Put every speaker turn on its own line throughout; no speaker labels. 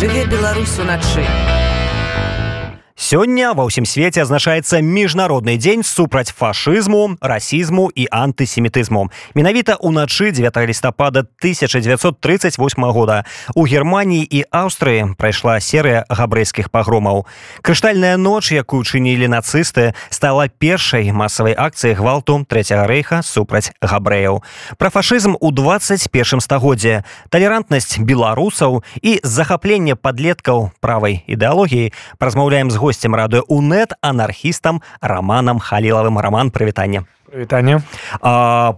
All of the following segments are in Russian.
жыве Беларусь уначы.
Сёння ва ўсім свеце азначаецца міжнародны дзень супраць фашызму, расізму і антысемітызму. Менавіта ўначы 9 лістапада 1938 года у Геррманіі і Аўстрыі прайшла серыя габрэйскіх пагромаў. Крыштальная ноч, якую чынілі нацысты, стала першай масавай акцыяй гвалту трэцяга рэйха супраць габрэяў. Пра фашызм у 21 стагоддзе, талерантнасць беларусаў і захапленне падлеткаў правай ідэалогіі празмаўляем з гостем радыё унет анархістам романам халілавым роман прывітання
Вітанне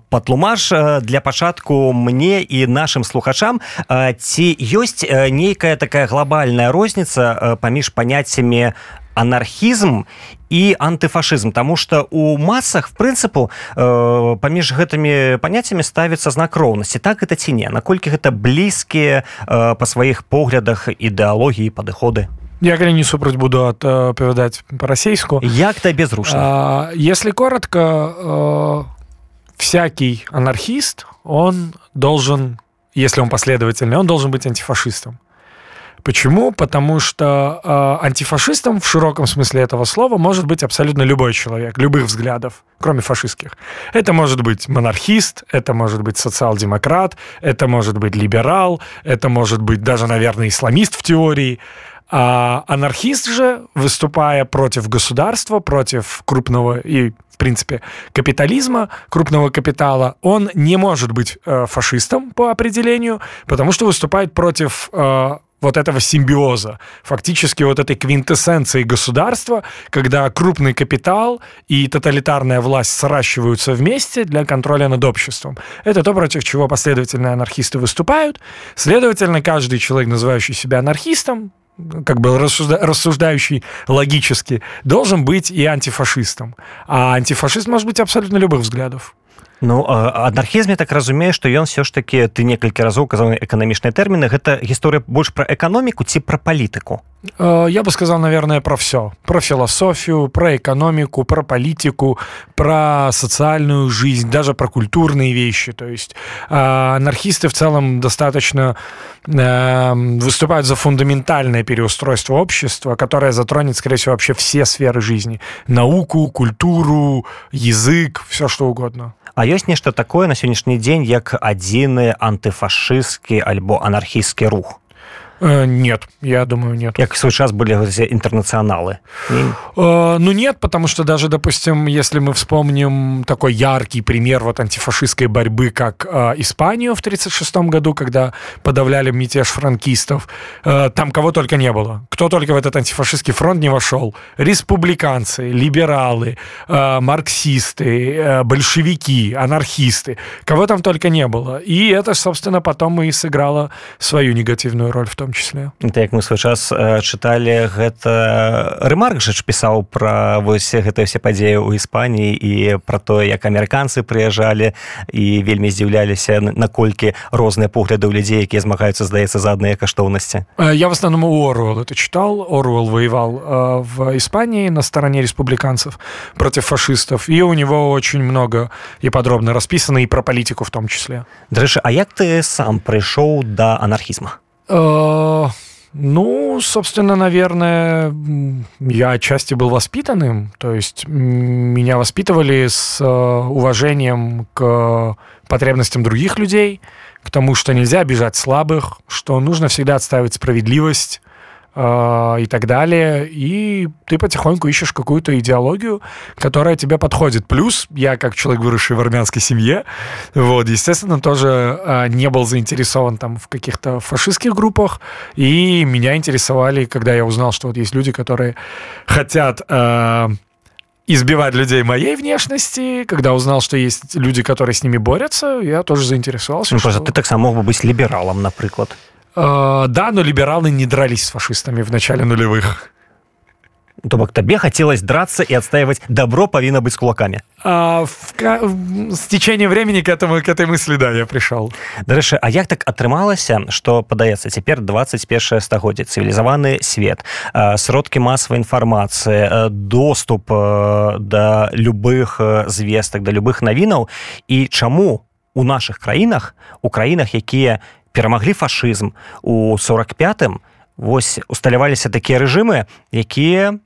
патлумаш для пачатку мне і нашим слухачам ці ёсць нейкая такая глобальная розніца паміж паняццямі анархізм і антыфашызм тому что у масах в прынцыпу э, паміж гэтымі паняццямі ставіцца знак роўнасці. Так это ці не? Наколькі гэта блізкія э, па сваіх поглядах ідэалогіі падыходы
Я не супраць буду апавядаць по-расейску
як то безрушно
если коротко э, всякий анархист он должен если он последовательный он должен быть антифашистом Почему? Потому что э, антифашистом в широком смысле этого слова может быть абсолютно любой человек, любых взглядов, кроме фашистских. Это может быть монархист, это может быть социал-демократ, это может быть либерал, это может быть даже, наверное, исламист в теории. А анархист же, выступая против государства, против крупного и в принципе, капитализма, крупного капитала, он не может быть э, фашистом по определению, потому что выступает против э, вот этого симбиоза, фактически вот этой квинтэссенции государства, когда крупный капитал и тоталитарная власть сращиваются вместе для контроля над обществом. Это то, против чего последовательные анархисты выступают. Следовательно, каждый человек, называющий себя анархистом, как бы рассужда, рассуждающий логически, должен быть и антифашистом. А антифашист может быть абсолютно любых взглядов.
Ну анархізме так разумею што ён все ж таки ты некалькі разоў казаў эканамічныя тэрміны гэта гісторыя больш пра эканоміку ці пра палітыку
Э, я бы сказал, наверное, про все. Про философию, про экономику, про политику, про социальную жизнь, даже про культурные вещи. То есть э, анархисты в целом достаточно э, выступают за фундаментальное переустройство общества, которое затронет, скорее всего, вообще все сферы жизни. Науку, культуру, язык, все что угодно.
А ёсць нешта такое на сённяшні дзень як адзіны антыфашысцкі альбо анархійскі рух
Э, Нет, я думаю, нет.
Как в свой час были эти интернационалы?
Э, ну, нет, потому что даже, допустим, если мы вспомним такой яркий пример вот антифашистской борьбы, как э, Испанию в 1936 году, когда подавляли мятеж франкистов, э, там кого только не было. Кто только в этот антифашистский фронт не вошел. Республиканцы, либералы, э, марксисты, э, большевики, анархисты. Кого там только не было. И это, собственно, потом и сыграло свою негативную роль в том том числе.
Это як мы свой час э, чыталі гэта рэмарк жа пісаў пра вось гэтыя все падзеі ў іспаніі і пра тое як амерыканцы прыязджалі і вельмі здзіўляліся наколькі розныя погляды ў людзей якія змагаюцца здаецца за адныя каштоўнасці.
Э, я в основном Оруэлл это читал Оруэлл воевал э, в Испании на стороне республиканцев против фашистов. И у него очень много и подробно расписано и про политику в том числе.
Дрэчы А як ты сам прыйшоў да анархізма
ну, собственно, наверное, я отчасти был воспитанным, то есть меня воспитывали с э, уважением к потребностям других людей, к тому, что нельзя обижать слабых, что нужно всегда отстаивать справедливость, э, и так далее. И ты потихоньку ищешь какую-то идеологию, которая тебе подходит. Плюс я, как человек, выросший в армянской семье, вот, естественно, тоже э, не был заинтересован там в каких-то фашистских группах. И меня интересовали, когда я узнал, что вот есть люди, которые хотят... Э, избивать людей моей внешности, когда узнал, что есть люди, которые с ними борются, я тоже заинтересовался.
Ну, что... ты так само мог бы быть либералом, например.
Э, да, но либералы не дрались с фашистами в начале нулевых.
То бок табе хотелось драться и отстаивать добро повинно быть с кулаками.
А, в, с течением времени к этому к этой мысли да я пришел
Дарэчы А як так атрымалася что падаецца цяпер 21 стагоддзе цывілізаваны свет сродкі масавай інфармацыі доступ да любых звестак да любых навінаў? І чаму у наших краінах у краінах якія перамаглі фашызм у 45 вось усталяваліся такія рэжымы якія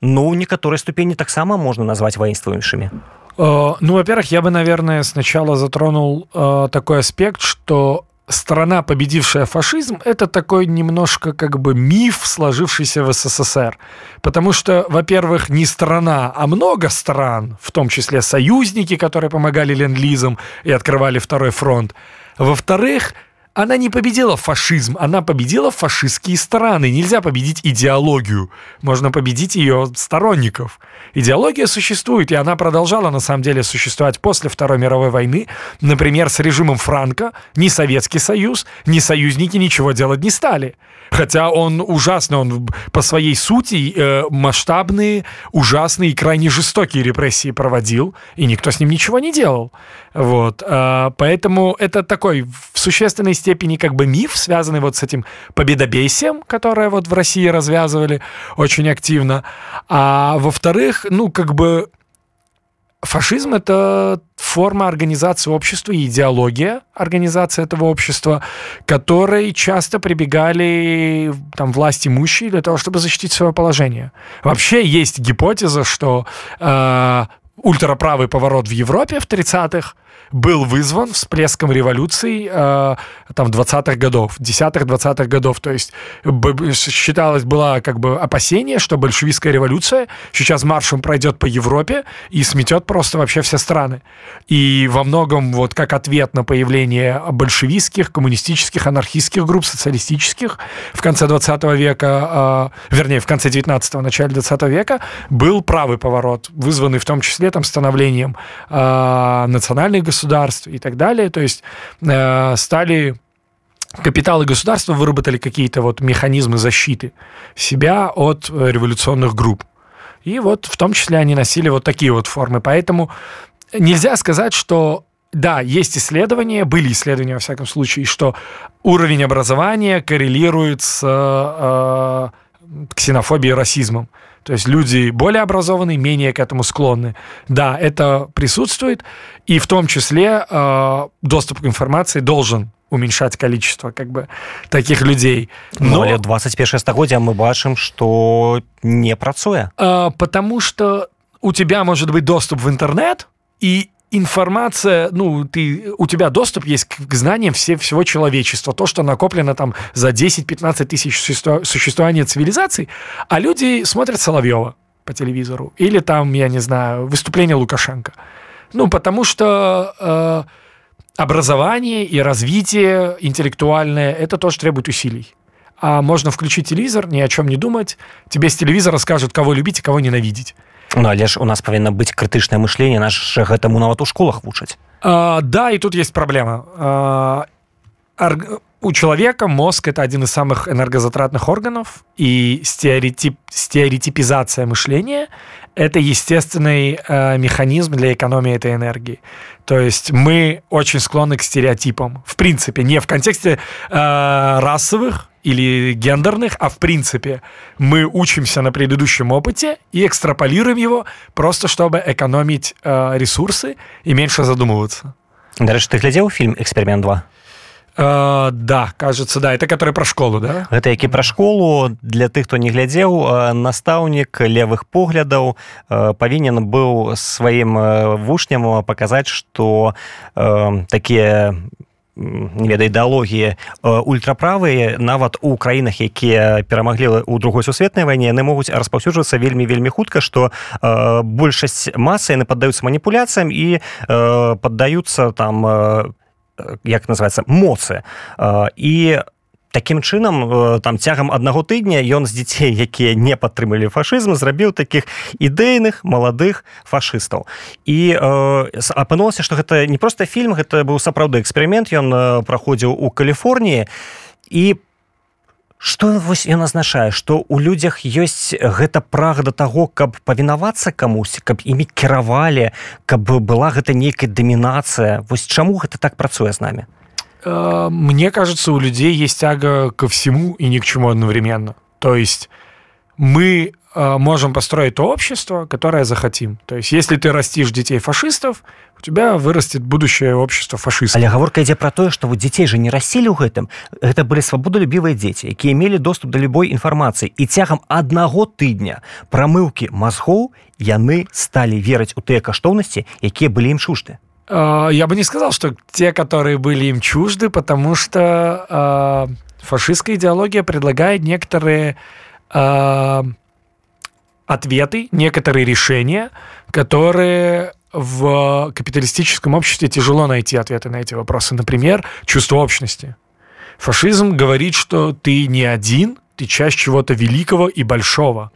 ну некаторыя ступені таксама можна назвать воинствующими
ну во-первых я бы наверное сначала затронул э, такой аспект что страна, победившая фашизм, это такой немножко как бы миф, сложившийся в СССР. Потому что, во-первых, не страна, а много стран, в том числе союзники, которые помогали ленд-лизам и открывали второй фронт. Во-вторых, она не победила фашизм, она победила фашистские страны. Нельзя победить идеологию, можно победить ее сторонников. Идеология существует, и она продолжала на самом деле существовать после Второй мировой войны. Например, с режимом Франка ни Советский Союз, ни союзники ничего делать не стали. Хотя он ужасный, он по своей сути э, масштабные, ужасные и крайне жестокие репрессии проводил, и никто с ним ничего не делал. Вот. Э, поэтому это такой в существенной степени как бы миф, связанный вот с этим победобесием, которое вот в России развязывали очень активно. А во-вторых, ну как бы фашизм — это форма организации общества и идеология организации этого общества, которой часто прибегали там, власть имущие для того, чтобы защитить свое положение. Вообще есть гипотеза, что э, ультраправый поворот в Европе в 30-х был вызван всплеском революций э, там 20-х годов, 10-х, 20-х годов. То есть считалось, было как бы опасение, что большевистская революция сейчас маршем пройдет по Европе и сметет просто вообще все страны. И во многом вот как ответ на появление большевистских, коммунистических, анархистских групп, социалистических в конце 20 века, э, вернее, в конце 19-го, начале 20 века, был правый поворот, вызванный в том числе там становлением э, национальных государств и так далее. То есть э, стали капиталы государства выработали какие-то вот механизмы защиты себя от революционных групп. И вот в том числе они носили вот такие вот формы. Поэтому нельзя сказать, что да, есть исследования, были исследования во всяком случае, что уровень образования коррелирует с э, ксенофобией и расизмом. То есть люди более образованные, менее к этому склонны. Да, это присутствует, и в том числе э, доступ к информации должен уменьшать количество как бы таких людей
но, но але 21 стагоддзя мы бачым что не працуе
э, потому что у тебя может быть доступ в интернет и информация, ну, ты, у тебя доступ есть к, знаниям все, всего человечества, то, что накоплено там за 10-15 тысяч существования цивилизаций, а люди смотрят Соловьева по телевизору или там, я не знаю, выступление Лукашенко. Ну, потому что э, образование и развитие интеллектуальное – это тоже требует усилий. А можно включить телевизор, ни о чем не думать, тебе с телевизора скажут, кого любить и кого ненавидеть.
Ну але ж у нас павінна быць крытычнае мышленне наш гэтаму нават у школах вучаць.
А, да и тут есть проблема. А, ар... у человека мозг это один из самых энергозатратных органов и стереотип стереотипизация мышления это естественный э, механизм для экономии этой энергии. То есть мы очень склонны к стереотипам. В принципе не в контексте э, расовых или гендерных, а в принципе мы учимся на предыдущем опыте и экстраполируем его просто чтобы экономить э, ресурсы и меньше задумываться.
Дарэчы ты глядзеў фильм эксперимент 2
Uh, да кажется да это который про школу да
гэта які пра школу для тых хто не глядзеў настаўнік левых поглядаў павінен быў сваім вучням паказаць что такія не веда ідэалогіі ультраправыя нават у краінах якія перамаглі у другой сусветнай вайне яны могуць распаўсюджвацца вельмі вельмі хутка што большасць масы яны паддаюцца маніпуляцыям і паддаюцца там як называется моцы. І таким чынам э, там цягам аднаго тыдня ён з дзяцей якія не падтрымалі фашызм зрабіў таких ідэйных маладых фашыстаў. І э, апынулася что гэта не просто фільм гэта быў сапраўды эксперымент. Ён э, праходзіў у Каліфорніі. І что вось ён азначае? Что у людзях ёсць гэта прага да таго каб павінавацца камусьці каб імі кіравалі каб была гэта нейкая дамінацыя. Вось чаму гэта так працуе з намі
мне кажется, у людей есть тяга ко всему и ни к чему одновременно. То есть мы э, можем построить то общество, которое захотим. То есть, если ты растишь детей фашистов, у тебя вырастет будущее общество фашистов.
Але гаворка ідзе пра тое, што вот дзяцей же не рассілі ў гэтым. Гэта былі свабодалюбівыя дзеці, якія мелі доступ да любой інфармацыі і цягам аднаго тыдня прамыўкі мазгоў яны сталі верыць у тыя каштоўнасці, якія былі ім чужды.
Э, я бы не сказал, что те, которые были им чужды, потому что э, фашистская идеология предлагает некоторые э, ответы, некоторые решения, которые в капиталистическом обществе тяжело найти ответы на эти вопросы. Например, чувство общности. Фашизм говорит, что ты не один, ты часть чего-то великого и большого.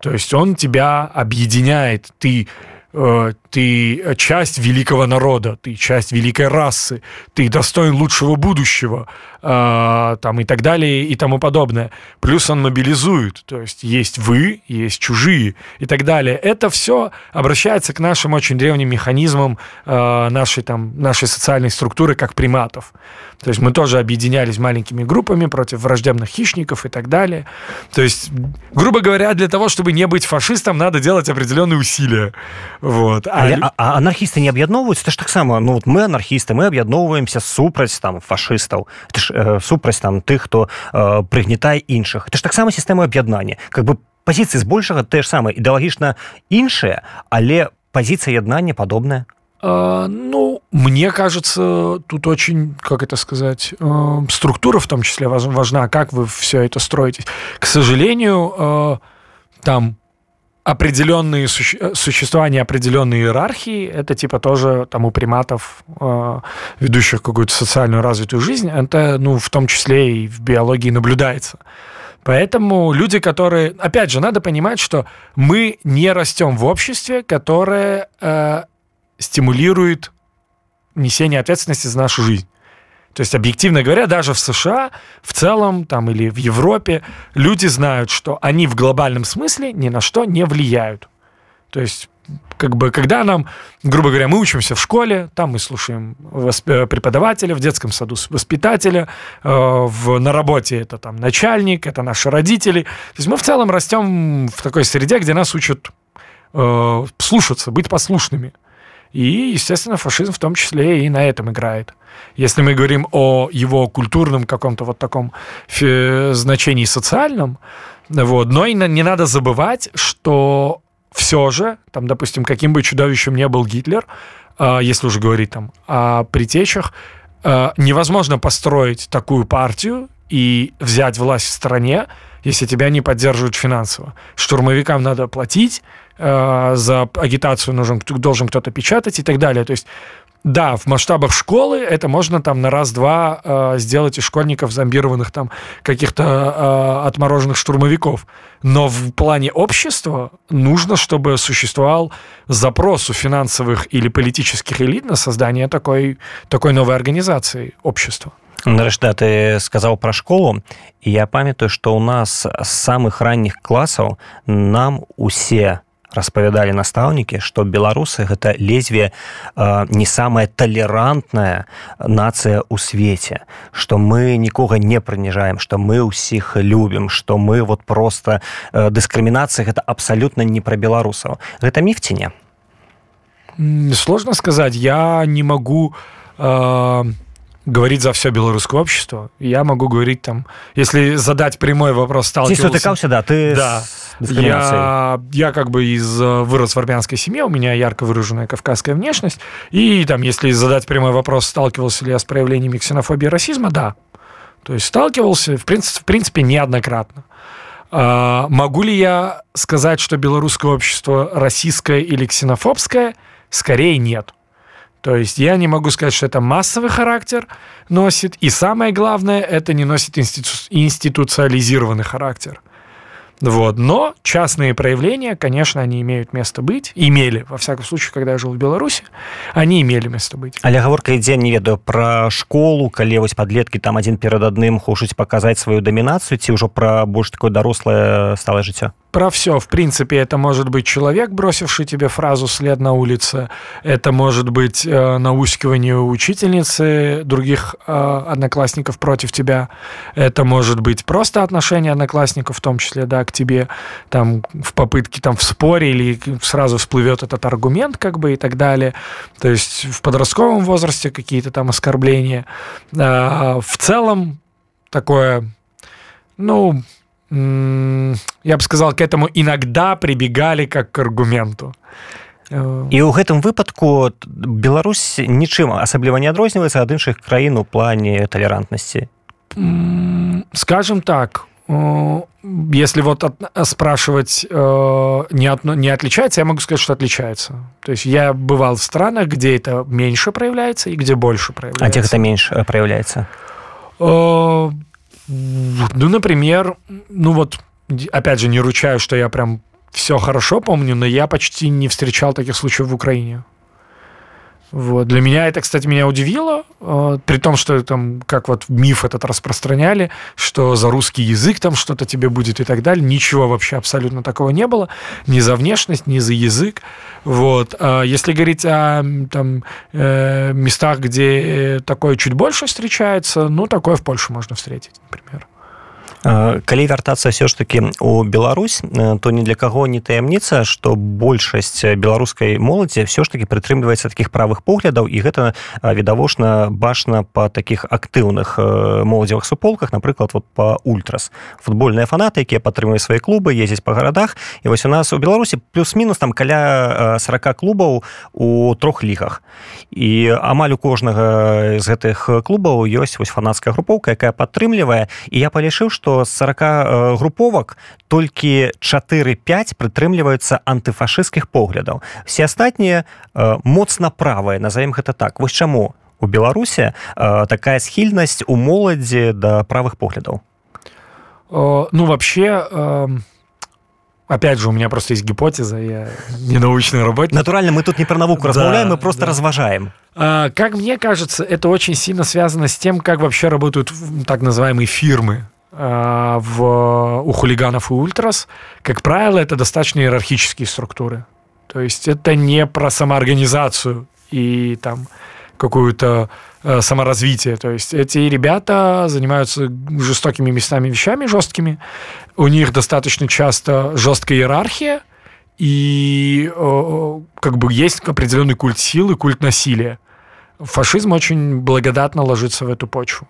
То есть он тебя объединяет, ты ты часть великого народа, ты часть великой расы, ты достоин лучшего будущего, э, там и так далее и тому подобное. Плюс он мобилизует, то есть есть вы, есть чужие и так далее. Это все обращается к нашим очень древним механизмам э, нашей, там, нашей социальной структуры как приматов. То есть мы тоже объединялись маленькими группами против враждебных хищников и так далее. То есть, грубо говоря, для того, чтобы не быть фашистом, надо делать определенные усилия. Вот.
А, а, а анархисты не аб'ядноўваюць это ж таксама ну вот мы анархісты мы аб'ядноўваемся супраць там фашыстаў это ж э, супраць там тых хто э, прыгнетае іншых это ж таксама сістэма аб'яднання как бы пазіцыі збольшага те ж самае ідэалагічна іншыя але пазіцыя яднання падобная
Uh, ну, мне кажется, тут очень, как это сказать, uh, структура в том числе важна, как вы все это строите. К сожалению, uh, там определенные суще... Э, существование определенной иерархии, это типа тоже там у приматов, э, ведущих какую-то социальную развитую жизнь, это, ну, в том числе и в биологии наблюдается. Поэтому люди, которые... Опять же, надо понимать, что мы не растем в обществе, которое э, стимулирует несение ответственности за нашу жизнь. То есть, объективно говоря, даже в США в целом там, или в Европе люди знают, что они в глобальном смысле ни на что не влияют. То есть как бы, когда нам, грубо говоря, мы учимся в школе, там мы слушаем восп- преподавателя, в детском саду воспитателя, э, в, на работе это там начальник, это наши родители. То есть мы в целом растем в такой среде, где нас учат э, слушаться, быть послушными. И, естественно, фашизм в том числе и на этом играет. Если мы говорим о его культурном каком-то вот таком значении социальном, вот, но и не надо забывать, что все же, там, допустим, каким бы чудовищем не был Гитлер, а, если уже говорить там о притечах, а, невозможно построить такую партию и взять власть в стране, если тебя не поддерживают финансово. Штурмовикам надо платить, э, за агитацию нужен, должен кто-то печатать и так далее. То есть да, в масштабах школы это можно там на раз-два э, сделать из школьников зомбированных там каких-то э, отмороженных штурмовиков. Но в плане общества нужно, чтобы существовал запрос у финансовых или политических элит на создание такой, такой новой организации общества.
Нарэшта ты сказаў пра школу і я памятаю што ў нас з самых ранніх класаў нам усе распавядалі настаўнікі што беларусы гэта лезве э, не самая талерантная нацыя ў свеце што мы нікога не прыніжаем што мы ўсіх любім што мы вот просто э, дыскрымінацыя гэта абсалютна не пра беларусаў. Гэта міф ці не?
Сложно сказать я не могу э говорить за все белорусское общество. Я могу говорить там, если задать прямой вопрос,
сталкивался... Ты стыкался, да, ты
да. Я, я как бы из э, вырос в армянской семье, у меня ярко выраженная кавказская внешность, и там, если задать прямой вопрос, сталкивался ли я с проявлениями ксенофобии и расизма, да. То есть сталкивался, в принципе, в принципе неоднократно. А, могу ли я сказать, что белорусское общество российское или ксенофобское? Скорее нет. То есть я не могу сказать, что это массовый характер носит, и самое главное, это не носит институ институциализированный характер. Вот. Но частные проявления, конечно, они имеют место быть. Имели, во всяком случае, когда я жил в Беларуси, они имели место быть.
Але гаворка ідзе, не ведаю, про школу, калі вось подлетки там один перед адным хочуць показать свою доминацию, ці ўжо про больш такое дарослае сталае жыццё?
про все. В принципе, это может быть человек, бросивший тебе фразу след на улице. Это может быть э, наускивание учительницы других э, одноклассников против тебя. Это может быть просто отношение одноклассников, в том числе, да, к тебе, там, в попытке, там, в споре или сразу всплывет этот аргумент, как бы, и так далее. То есть в подростковом возрасте какие-то там оскорбления. Э, в целом такое, ну, я бы сказал, к этому иногда прибегали как к аргументу.
і ў гэтым выпадку Беларусь нічым асабліва не адрозніваецца ад іншых краін у плане толерантнасці
скажем так если вот от, спрашивать не, от, не отличается, я могу сказать, что отличается. То есть я бывал в странах, где это меньше проявляется и где больше проявляется.
А где это меньше проявляется?
Ну, например, ну вот, опять же, не ручаю, что я прям все хорошо помню, но я почти не встречал таких случаев в Украине. Вот. Для меня это, кстати, меня удивило, э, при том, что там, как вот миф этот распространяли, что за русский язык там что-то тебе будет и так далее. Ничего вообще абсолютно такого не было. Ни за внешность, ни за язык. Вот. А если говорить о там, э, местах, где такое чуть больше встречается, ну, такое в Польше можно встретить, например.
Калі вяртацца все ж таки у Беларусь то ни для каго не таямніца что большасць беларускай моладзі все ж таки прытрымліваецца таких правых поглядаў і гэта відавочна башна по таких актыўных моладзевых суполках напрыклад вот по ультрас. Футбольныя фанаты якія падтрымваюць свои клубы ездзіць по гарадах і вось у нас у беларусі плюс-мінус там каля 40 клубаў у трох лігах. І амаль у кожнага з гэтых клубаў ёсць вось фанатская групоўка якая падтрымлівае. І я палішыў что што з 40 груповак толькі 4-5 прытрымліваюцца антыфашысцкіх поглядаў все астатнія моцна правыя назовем гэта так вось чаму у беларусе такая схільнасць у моладзі да правых поглядаў
ну вообще опять же, у меня просто есть гипотеза, я не научный работник.
Натурально, мы тут не про науку да, размовляем, мы просто да. разважаем.
А, как мне кажется, это очень сильно связано с тем, как вообще работают так называемые фирмы. Э, в, у хулиганов и ультрас, как правило, это достаточно иерархические структуры. То есть это не про самоорганизацию и там какую-то э, саморазвитие. То есть эти ребята занимаются жестокими местами вещами, жесткими. У них достаточно часто жесткая иерархия, и э, как бы есть определенный культ силы, культ насилия. Фашизм очень благодатно ложится в эту почву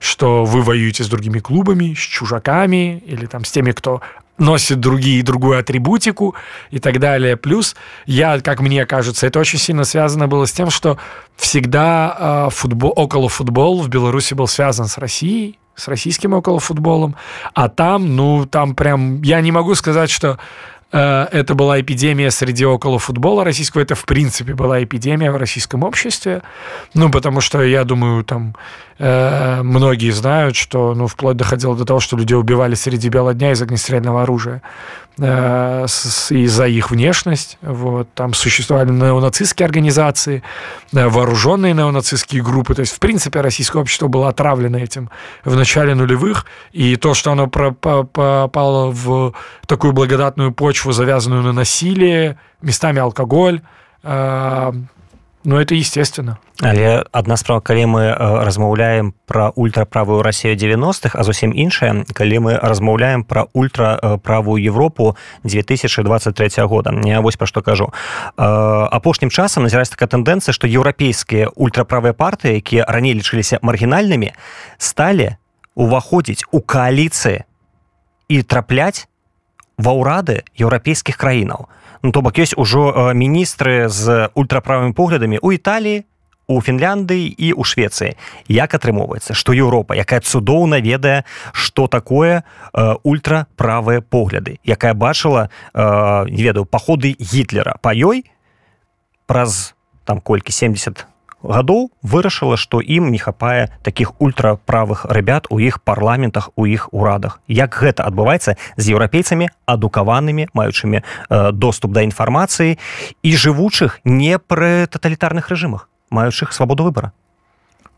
что вы воюете с другими клубами, с чужаками или там с теми, кто носит другие, другую атрибутику и так далее. Плюс я, как мне кажется, это очень сильно связано было с тем, что всегда э, футбол, около футбол в Беларуси был связан с Россией, с российским около футболом, а там, ну, там прям, я не могу сказать, что это была эпидемия среди около футбола российского, это в принципе была эпидемия в российском обществе, ну, потому что, я думаю, там э, многие знают, что, ну, вплоть доходило до того, что людей убивали среди бела дня из огнестрельного оружия э, из-за их внешность, вот, там существовали неонацистские организации, э, вооруженные неонацистские группы, то есть, в принципе, российское общество было отравлено этим в начале нулевых, и то, что оно попало в такую благодатную почву, почву, завязанную на насилие, местами алкоголь. Э, ну, это естественно.
Але адна справа калі мы размаўляем пра ультраправую рассею 90-х а зусім іншая калі мы размаўляем пра ультраправую Европу 2023 года я вось пра што кажу апошнім часам назіраць такая тэндэнцыя што еўрапейскія ультраправыя партыі якія раней лічыліся маргінальнымі сталі уваходзіць у кааліцыі і трапляць ва ўрады еўрапейскіх краінаў. Ну то бок ёсць ужо міністры з ультраправымі поглядамі у італіі у фінляндыі і у швецыі. Як атрымоўваецца што еўропа якая цудоўна ведае што такое э, ультраправыя погляды якая бачыла э, не ведаю паходы гітлера па ёй праз там колькі 70 гадоў вырашыла што ім не хапае таких ультраправых ребят у іх парламентах у іх урадах як гэта адбываецца з еўрапейцамі адукаванымі маючымі э, доступ да інфармацыі і жывучых не пры таталітарных рэжымах маючых свабоду выбора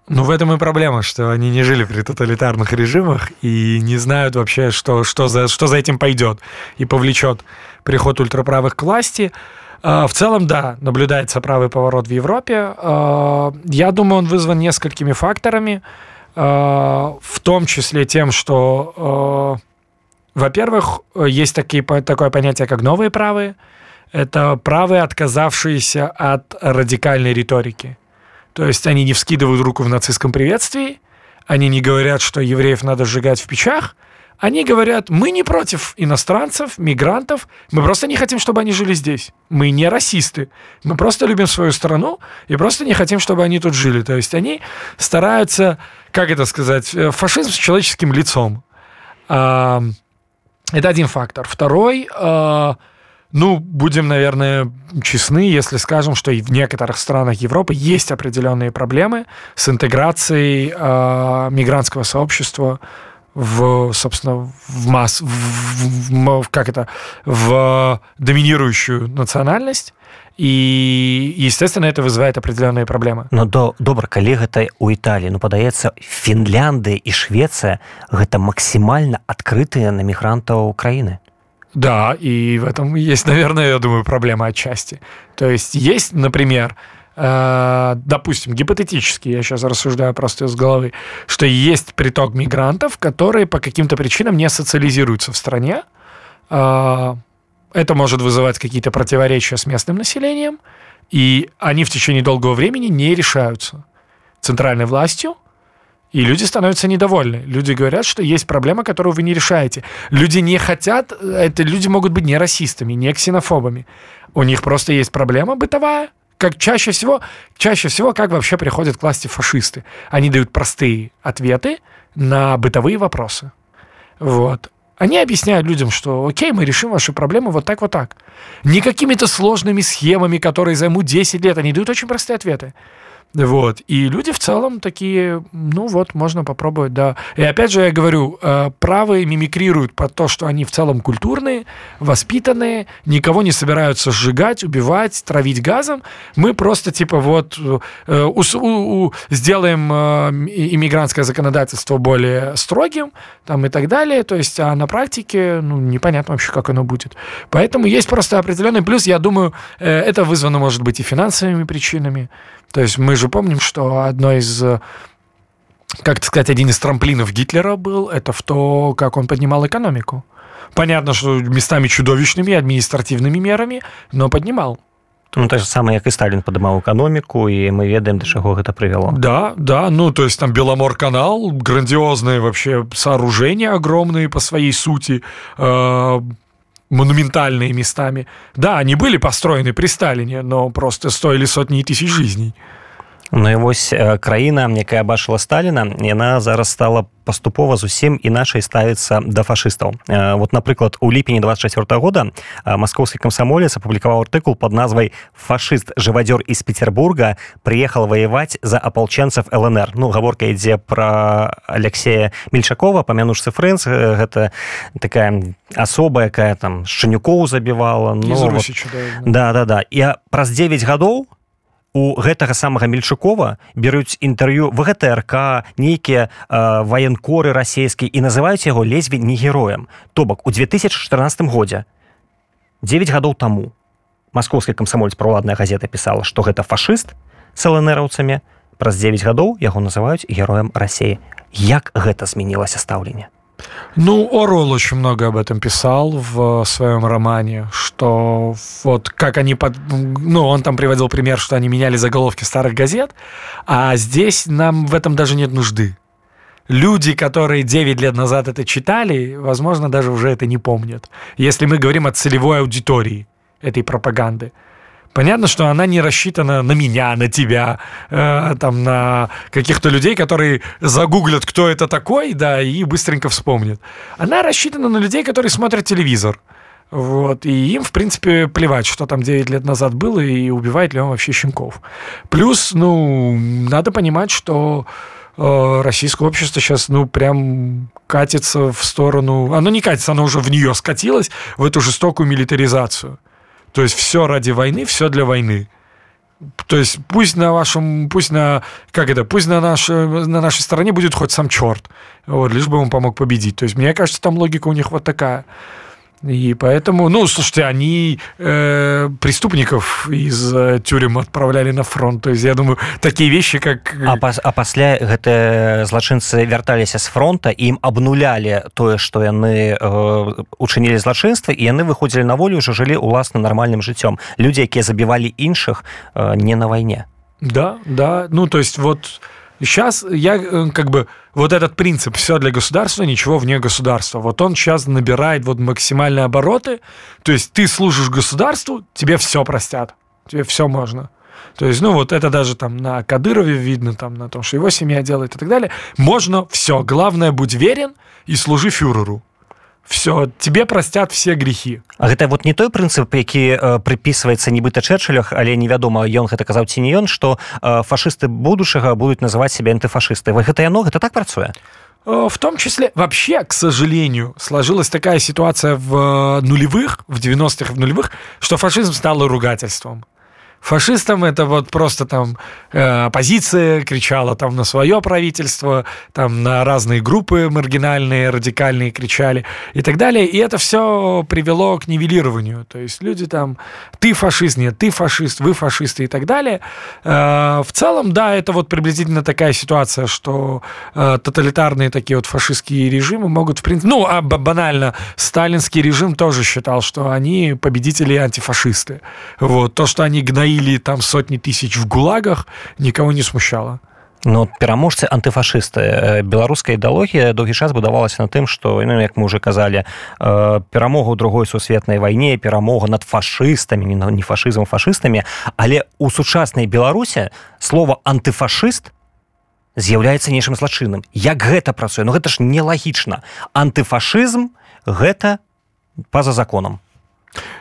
Ну, в этом и проблема, что они не жили при тоталитарных режимах и не знают вообще, что, что, за, что за этим пойдет и повлечет приход ультраправых к власти. А, в целом, да, наблюдается правый поворот в Европе. А, я думаю, он вызван несколькими факторами, а, в том числе тем, что, во-первых, есть такие, такое понятие, как новые правые. Это правые, отказавшиеся от радикальной риторики. То есть они не вскидывают руку в нацистском приветствии, они не говорят, что евреев надо сжигать в печах, они говорят, мы не против иностранцев, мигрантов, мы просто не хотим, чтобы они жили здесь. Мы не расисты. Мы просто любим свою страну и просто не хотим, чтобы они тут жили. То есть они стараются, как это сказать, э, фашизм с человеческим лицом. Это один фактор. Второй, а, ну, будем, наверное, честны, если скажем, что и в некоторых странах Европы есть определенные проблемы с интеграцией э, мигрантского сообщества в, собственно, в масс, в, в, в, как это, в доминирующую национальность. і естественно это вызывает определенные проблемы
но до добра калі гэта у італіі ну падаецца фінляндыя і швеция гэта максімальна адкрытыя на мігрантаў украіны
да и в этом есть наверное я думаю проблема отчасти то есть есть например Э, допустим, гипотетически, я сейчас рассуждаю просто из головы, что есть приток мигрантов, которые по каким-то причинам не социализируются в стране. Э, это может вызывать какие-то противоречия с местным населением, и они в течение долгого времени не решаются центральной властью, и люди становятся недовольны. Люди говорят, что есть проблема, которую вы не решаете. Люди не хотят, это люди могут быть не расистами, не ксенофобами. У них просто есть проблема бытовая, как чаще всего, чаще всего, как вообще приходят к власти фашисты. Они дают простые ответы на бытовые вопросы. Вот. Они объясняют людям, что окей, мы решим ваши проблемы вот так, вот так. Не какими-то сложными схемами, которые займут 10 лет. Они дают очень простые ответы. Вот. И люди в целом такие, ну вот, можно попробовать, да. И опять же, я говорю, э, правые мимикрируют под то, что они в целом культурные, воспитанные, никого не собираются сжигать, убивать, травить газом. Мы просто типа вот э, у, у, у, сделаем э, иммигрантское законодательство более строгим там и так далее. То есть, а на практике, ну, непонятно вообще, как оно будет. Поэтому есть просто определенный плюс. Я думаю, это вызвано, может быть, и финансовыми причинами. То есть мы же помним, что одно из как сказать, один из трамплинов Гитлера был, это в то, как он поднимал экономику. Понятно, что местами чудовищными административными мерами, но поднимал.
Ну, так же самое, как и Сталин поднимал экономику, и мы ведаем, до чего это привело.
Да, да, ну, то есть там Беломор-канал, грандиозные вообще сооружения огромные по своей сути, э, монументальные местами. Да, они были построены при Сталине, но просто стоили сотни тысяч жизней.
Ну і вось краіна якая бачыла Сталіна яна зараз стала паступова зусім іначай ставіцца да фашыстаў. Вот напрыклад у ліпені 24 -го года маскоўскі камсамолец апублікаваў артыкул под назвай фашыст жывадзёр из петербурга приехал воевать за апалчэнцев лнр ну гаворка ідзе про алексея мельчакова памянушцы фрэнс гэта такая асоба якая там шчанюкоў забівала ну, вот, да. Да да я праз 9 гадоў у у гэтага самага мельчукова бяруць інтэрв'ю вгтрк нейкія э, ваенкоры расійскія і называюць яго лезве не героем то бок у 2014 годзе 9 гадоў таму маскоўская камсамольць правладная газета пісала што гэта фашыст с лнраўцамі праз 9 гадоў яго называюць героем рассеі як гэта змянілася стаўленне
Ну, Орвелл очень много об этом писал в своем романе, что вот как они под... Ну, он там приводил пример, что они меняли заголовки старых газет, а здесь нам в этом даже нет нужды. Люди, которые 9 лет назад это читали, возможно, даже уже это не помнят. Если мы говорим о целевой аудитории этой пропаганды. Понятно, что она не рассчитана на меня, на тебя, э, там, на каких-то людей, которые загуглят, кто это такой, да, и быстренько вспомнят. Она рассчитана на людей, которые смотрят телевизор. Вот, и им, в принципе, плевать, что там 9 лет назад было и убивает ли он вообще щенков. Плюс, ну, надо понимать, что э, российское общество сейчас, ну, прям катится в сторону... Оно не катится, оно уже в нее скатилось, в эту жестокую милитаризацию. То есть все ради войны, все для войны. То есть пусть на вашем, пусть на, как это, пусть на, наш, на нашей стороне будет хоть сам черт, вот, лишь бы он помог победить. То есть мне кажется, там логика у них вот такая. И поэтому, ну, слушайте, они э, преступников из э, тюрем отправляли на фронт. То есть, я думаю, такие вещи, как...
А, пас, а пасля гэтыя злачынцы вярталіся з фронта ім абнулялі тое што яны э, учынілі злачынства і яны выходзілі на волю ўжо жылі уласна нармальным жыццём людзі якія забівалі іншых э, не на вайне.
Да да. Ну то есть вот Сейчас я э, как бы вот этот принцип все для государства, ничего вне государства. Вот он сейчас набирает вот максимальные обороты. То есть ты служишь государству, тебе все простят, тебе все можно. То есть, ну, вот это даже там на Кадырове видно, там, на том, что его семья делает и так далее. Можно все. Главное, будь верен и служи фюреру все тебе простят все грехи
А гэта вот не той прынцып які э, прыпісваецца нібыта чэрчылях але невядома ён гэта казаў ці не ён что э, фашисты будучага будуць называть себя антыфашисты вы гэта яно гэта так працуе
э, в том числе вообще к сожалению сложилась такая ситуация в нулевых в 90-х в нулевых что фашизм стало ругательством Фашистам это вот просто там э, оппозиция кричала там на свое правительство, там на разные группы маргинальные, радикальные кричали и так далее. И это все привело к нивелированию. То есть люди там, ты фашист, нет, ты фашист, вы фашисты и так далее. Э, в целом, да, это вот приблизительно такая ситуация, что э, тоталитарные такие вот фашистские режимы могут, в принципе, ну, а банально, сталинский режим тоже считал, что они победители антифашисты. Вот, то, что они гноили или там сотни тысяч в гулагах, никого не смущало.
Ну, пераможцы антыфашысты беларуская ідэалогія доўгі час будавалася на тым што ну, як мы уже казалі перамога ў другой сусветнай вайне перамога над фашыстамі не не фашызм фашыстамі але у сучаснай беларусе слова антыфашыст з'яўляецца нейшым злачынным. Як гэта працуе? Ну гэта ж нелагічна антыфашызм гэта па-за законам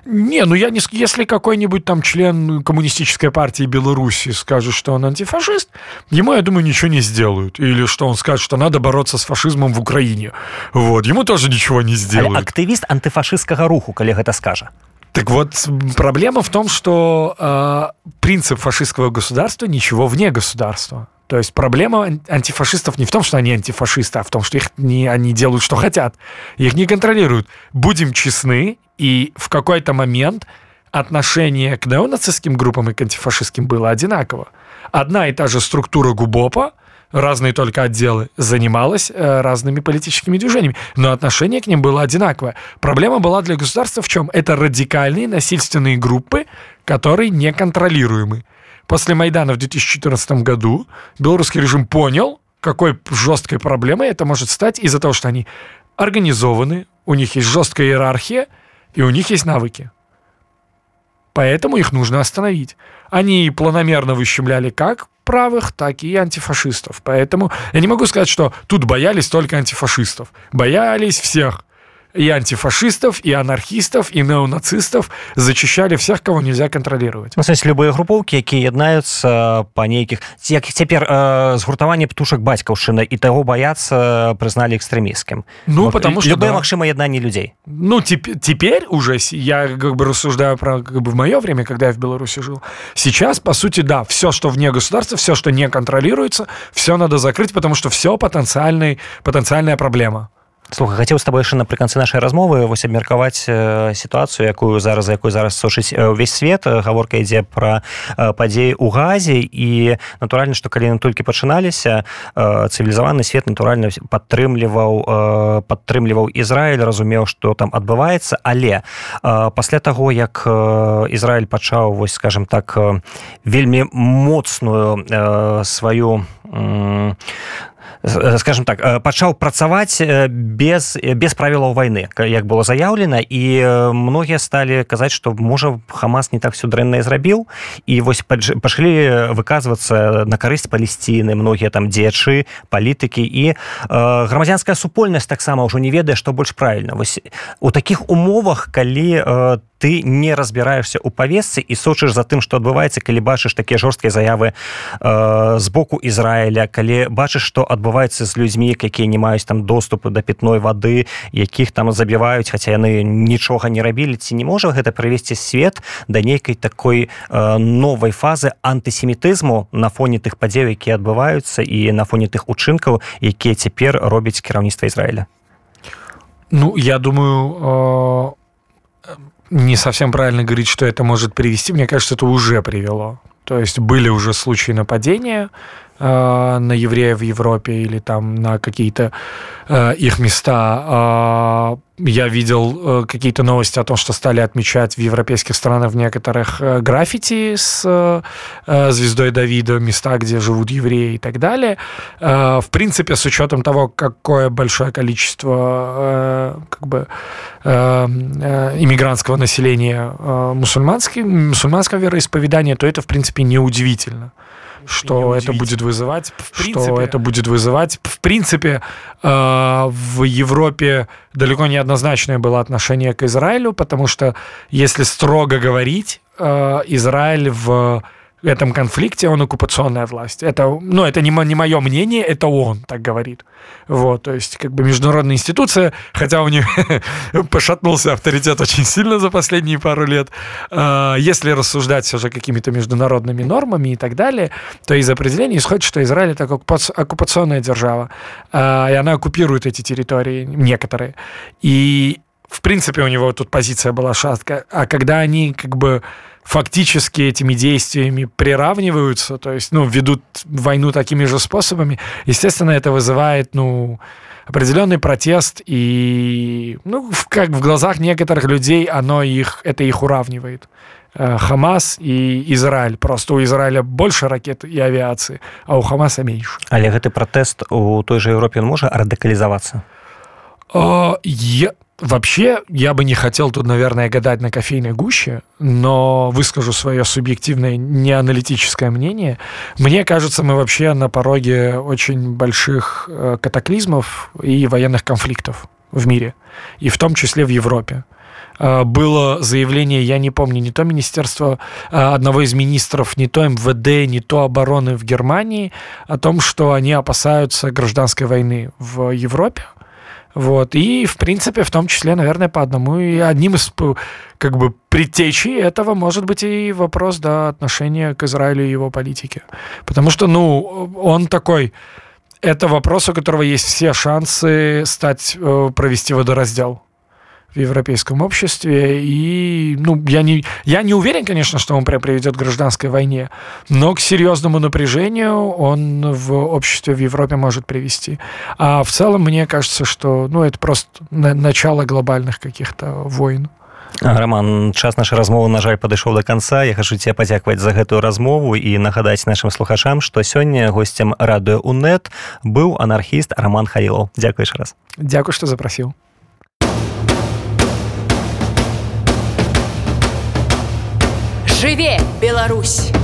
Не, ну я не... Если какой-нибудь там член коммунистической партии Беларуси скажет, что он антифашист, ему, я думаю, ничего не сделают. Или что он скажет, что надо бороться с фашизмом в Украине. Вот, ему тоже ничего не сделают.
Але активист антифашистского руху, коллега это скажет.
Так вот, проблема в том, что э, принцип фашистского государства ничего вне государства. То есть проблема антифашистов не в том, что они антифашисты, а в том, что их не, они делают, что хотят. Их не контролируют. Будем честны, и в какой-то момент отношение к неонацистским группам и к антифашистским было одинаково. Одна и та же структура ГУБОПа, разные только отделы, занималась э, разными политическими движениями, но отношение к ним было одинаковое. Проблема была для государства в чем? Это радикальные насильственные группы, которые неконтролируемы. После Майдана в 2014 году белорусский режим понял, какой жесткой проблемой это может стать из-за того, что они организованы, у них есть жесткая иерархия, и у них есть навыки. Поэтому их нужно остановить. Они планомерно выщемляли как правых, так и антифашистов. Поэтому я не могу сказать, что тут боялись только антифашистов. Боялись всех и антифашистов, и анархистов, и неонацистов зачищали всех, кого нельзя контролировать.
Ну, смысле, любые групповки, якія яднаюцца па нейкіх як цяпер э, згуртаванне птушак бацькаўшчыны і таго баяцца прызналі экстрэміскім
ну вот, потому что
любое да. магчыма яднанне людзей
ну теперь уже я как бы рассуждаю про как бы в мое время когда я в беларуси жил сейчас по сути да все что вне государства все что не контролируется все надо закрыть потому что все потенциальный потенциальная проблема
слуха хацеў з табой яшчэ напрыканцы нашай размовы вось абмеркаваць сітуацыю якую зараз за якой зараз сушыць увесь свет. Гаворка ідзе пра падзеі ў газе. І натуральна што калі толькі пачыналіся цывілізаваны свет натуральна падтрымліваў падтрымліваў Ізраіль разумеў што там адбываецца але пасля таго як Ізраіль пачаў вось скажем так вельмі моцную сваю скажем так пачаў працаваць без без правілаў войны як было заяўлена і многія сталі казаць что можа хамас не так все дрэнна зрабіў і вось пашлі выказвацца на карысць палесціны многія там дзечы палітыкі і грамадзянская супольнасць таксама ўжо не ведае што больш правільна вось у таких умовах калі ты не разбіраешься у павесцы і сочыш за тым что адбываецца калі бачыш такія жорсткія заявы э, з боку Ізраіля калі бачыш что адбываецца з людзьмі якія не маюць там доступу до пітной воды якіх там забіваюць хаця яны нічога не рабілі ці не можа гэта прывесці свет да нейкай такой э, новай фазы антысемітызму на фоне тых падзеў якія адбываюцца і на фоне тых учынкаў якія цяпер робіць кіраўніцтва Ізраіля?
Ну, я думаю, э, не совсем правильно говорить, что это может привести. Мне кажется, это уже привело. То есть были уже случаи нападения, Э, на евреев в Европе или там на какие-то э, их места. Э, я видел э, какие-то новости о том, что стали отмечать в европейских странах в некоторых э, граффити с э, звездой Давида, места, где живут евреи и так далее. Э, в принципе, с учетом того, какое большое количество э, как бы, э, э, иммигрантского населения э, мусульманского вероисповедания, то это, в принципе, неудивительно что это будет вызывать, в принципе, что это будет вызывать. В принципе, э, в Европе далеко не однозначное было отношение к Израилю, потому что, если строго говорить, э, Израиль в этом конфликте он оккупационная власть. Это, ну, это не, не мое мнение, это он так говорит. Вот, то есть, как бы международная институция, хотя у них пошатнулся авторитет очень сильно за последние пару лет, а, если рассуждать все же какими-то международными нормами и так далее, то из определения исходит, что Израиль это оккупационная держава, а, и она оккупирует эти территории, некоторые. И, в принципе, у него тут позиция была шаткая. А когда они как бы фактически этими действиями приравниваются, то есть, ну, ведут войну такими же способами, естественно, это вызывает, ну, определенный протест, и, ну, как в глазах некоторых людей оно их, это их уравнивает. Э, Хамас и Израиль. Просто у Израиля больше ракет и авиации, а у Хамаса меньше.
Але гэты пратэст у той же Европе он можа радыкалізавацца?
Uh, я... Вообще, я бы не хотел тут, наверное, гадать на кофейной гуще, но выскажу свое субъективное неаналитическое мнение. Мне кажется, мы вообще на пороге очень больших э, катаклизмов и военных конфликтов в мире, и в том числе в Европе э, было заявление, я не помню, не то министерство, а одного из министров, не то МВД, не то обороны в Германии, о том, что они опасаются гражданской войны в Европе. Вот. И, в принципе, в том числе, наверное, по одному и одним из как бы предтечей этого может быть и вопрос да, отношения к Израилю и его политике. Потому что, ну, он такой... Это вопрос, у которого есть все шансы стать, э, провести водораздел в европейском обществе. И ну, я, не, я не уверен, конечно, что он приведет к гражданской войне, но к серьезному напряжению он в обществе в Европе может привести. А в целом, мне кажется, что ну, это просто начало глобальных каких-то войн.
роман час нашай размовы на жаль падышоў до конца я хачу тебе падзякаваць за гэтую размову і нагадаць нашим слухачам что сёння гостцем радыё унет быў анархіст роман хаіло дзякуеш раз
дзякуй что запрасіў
Жыве, Беларусь!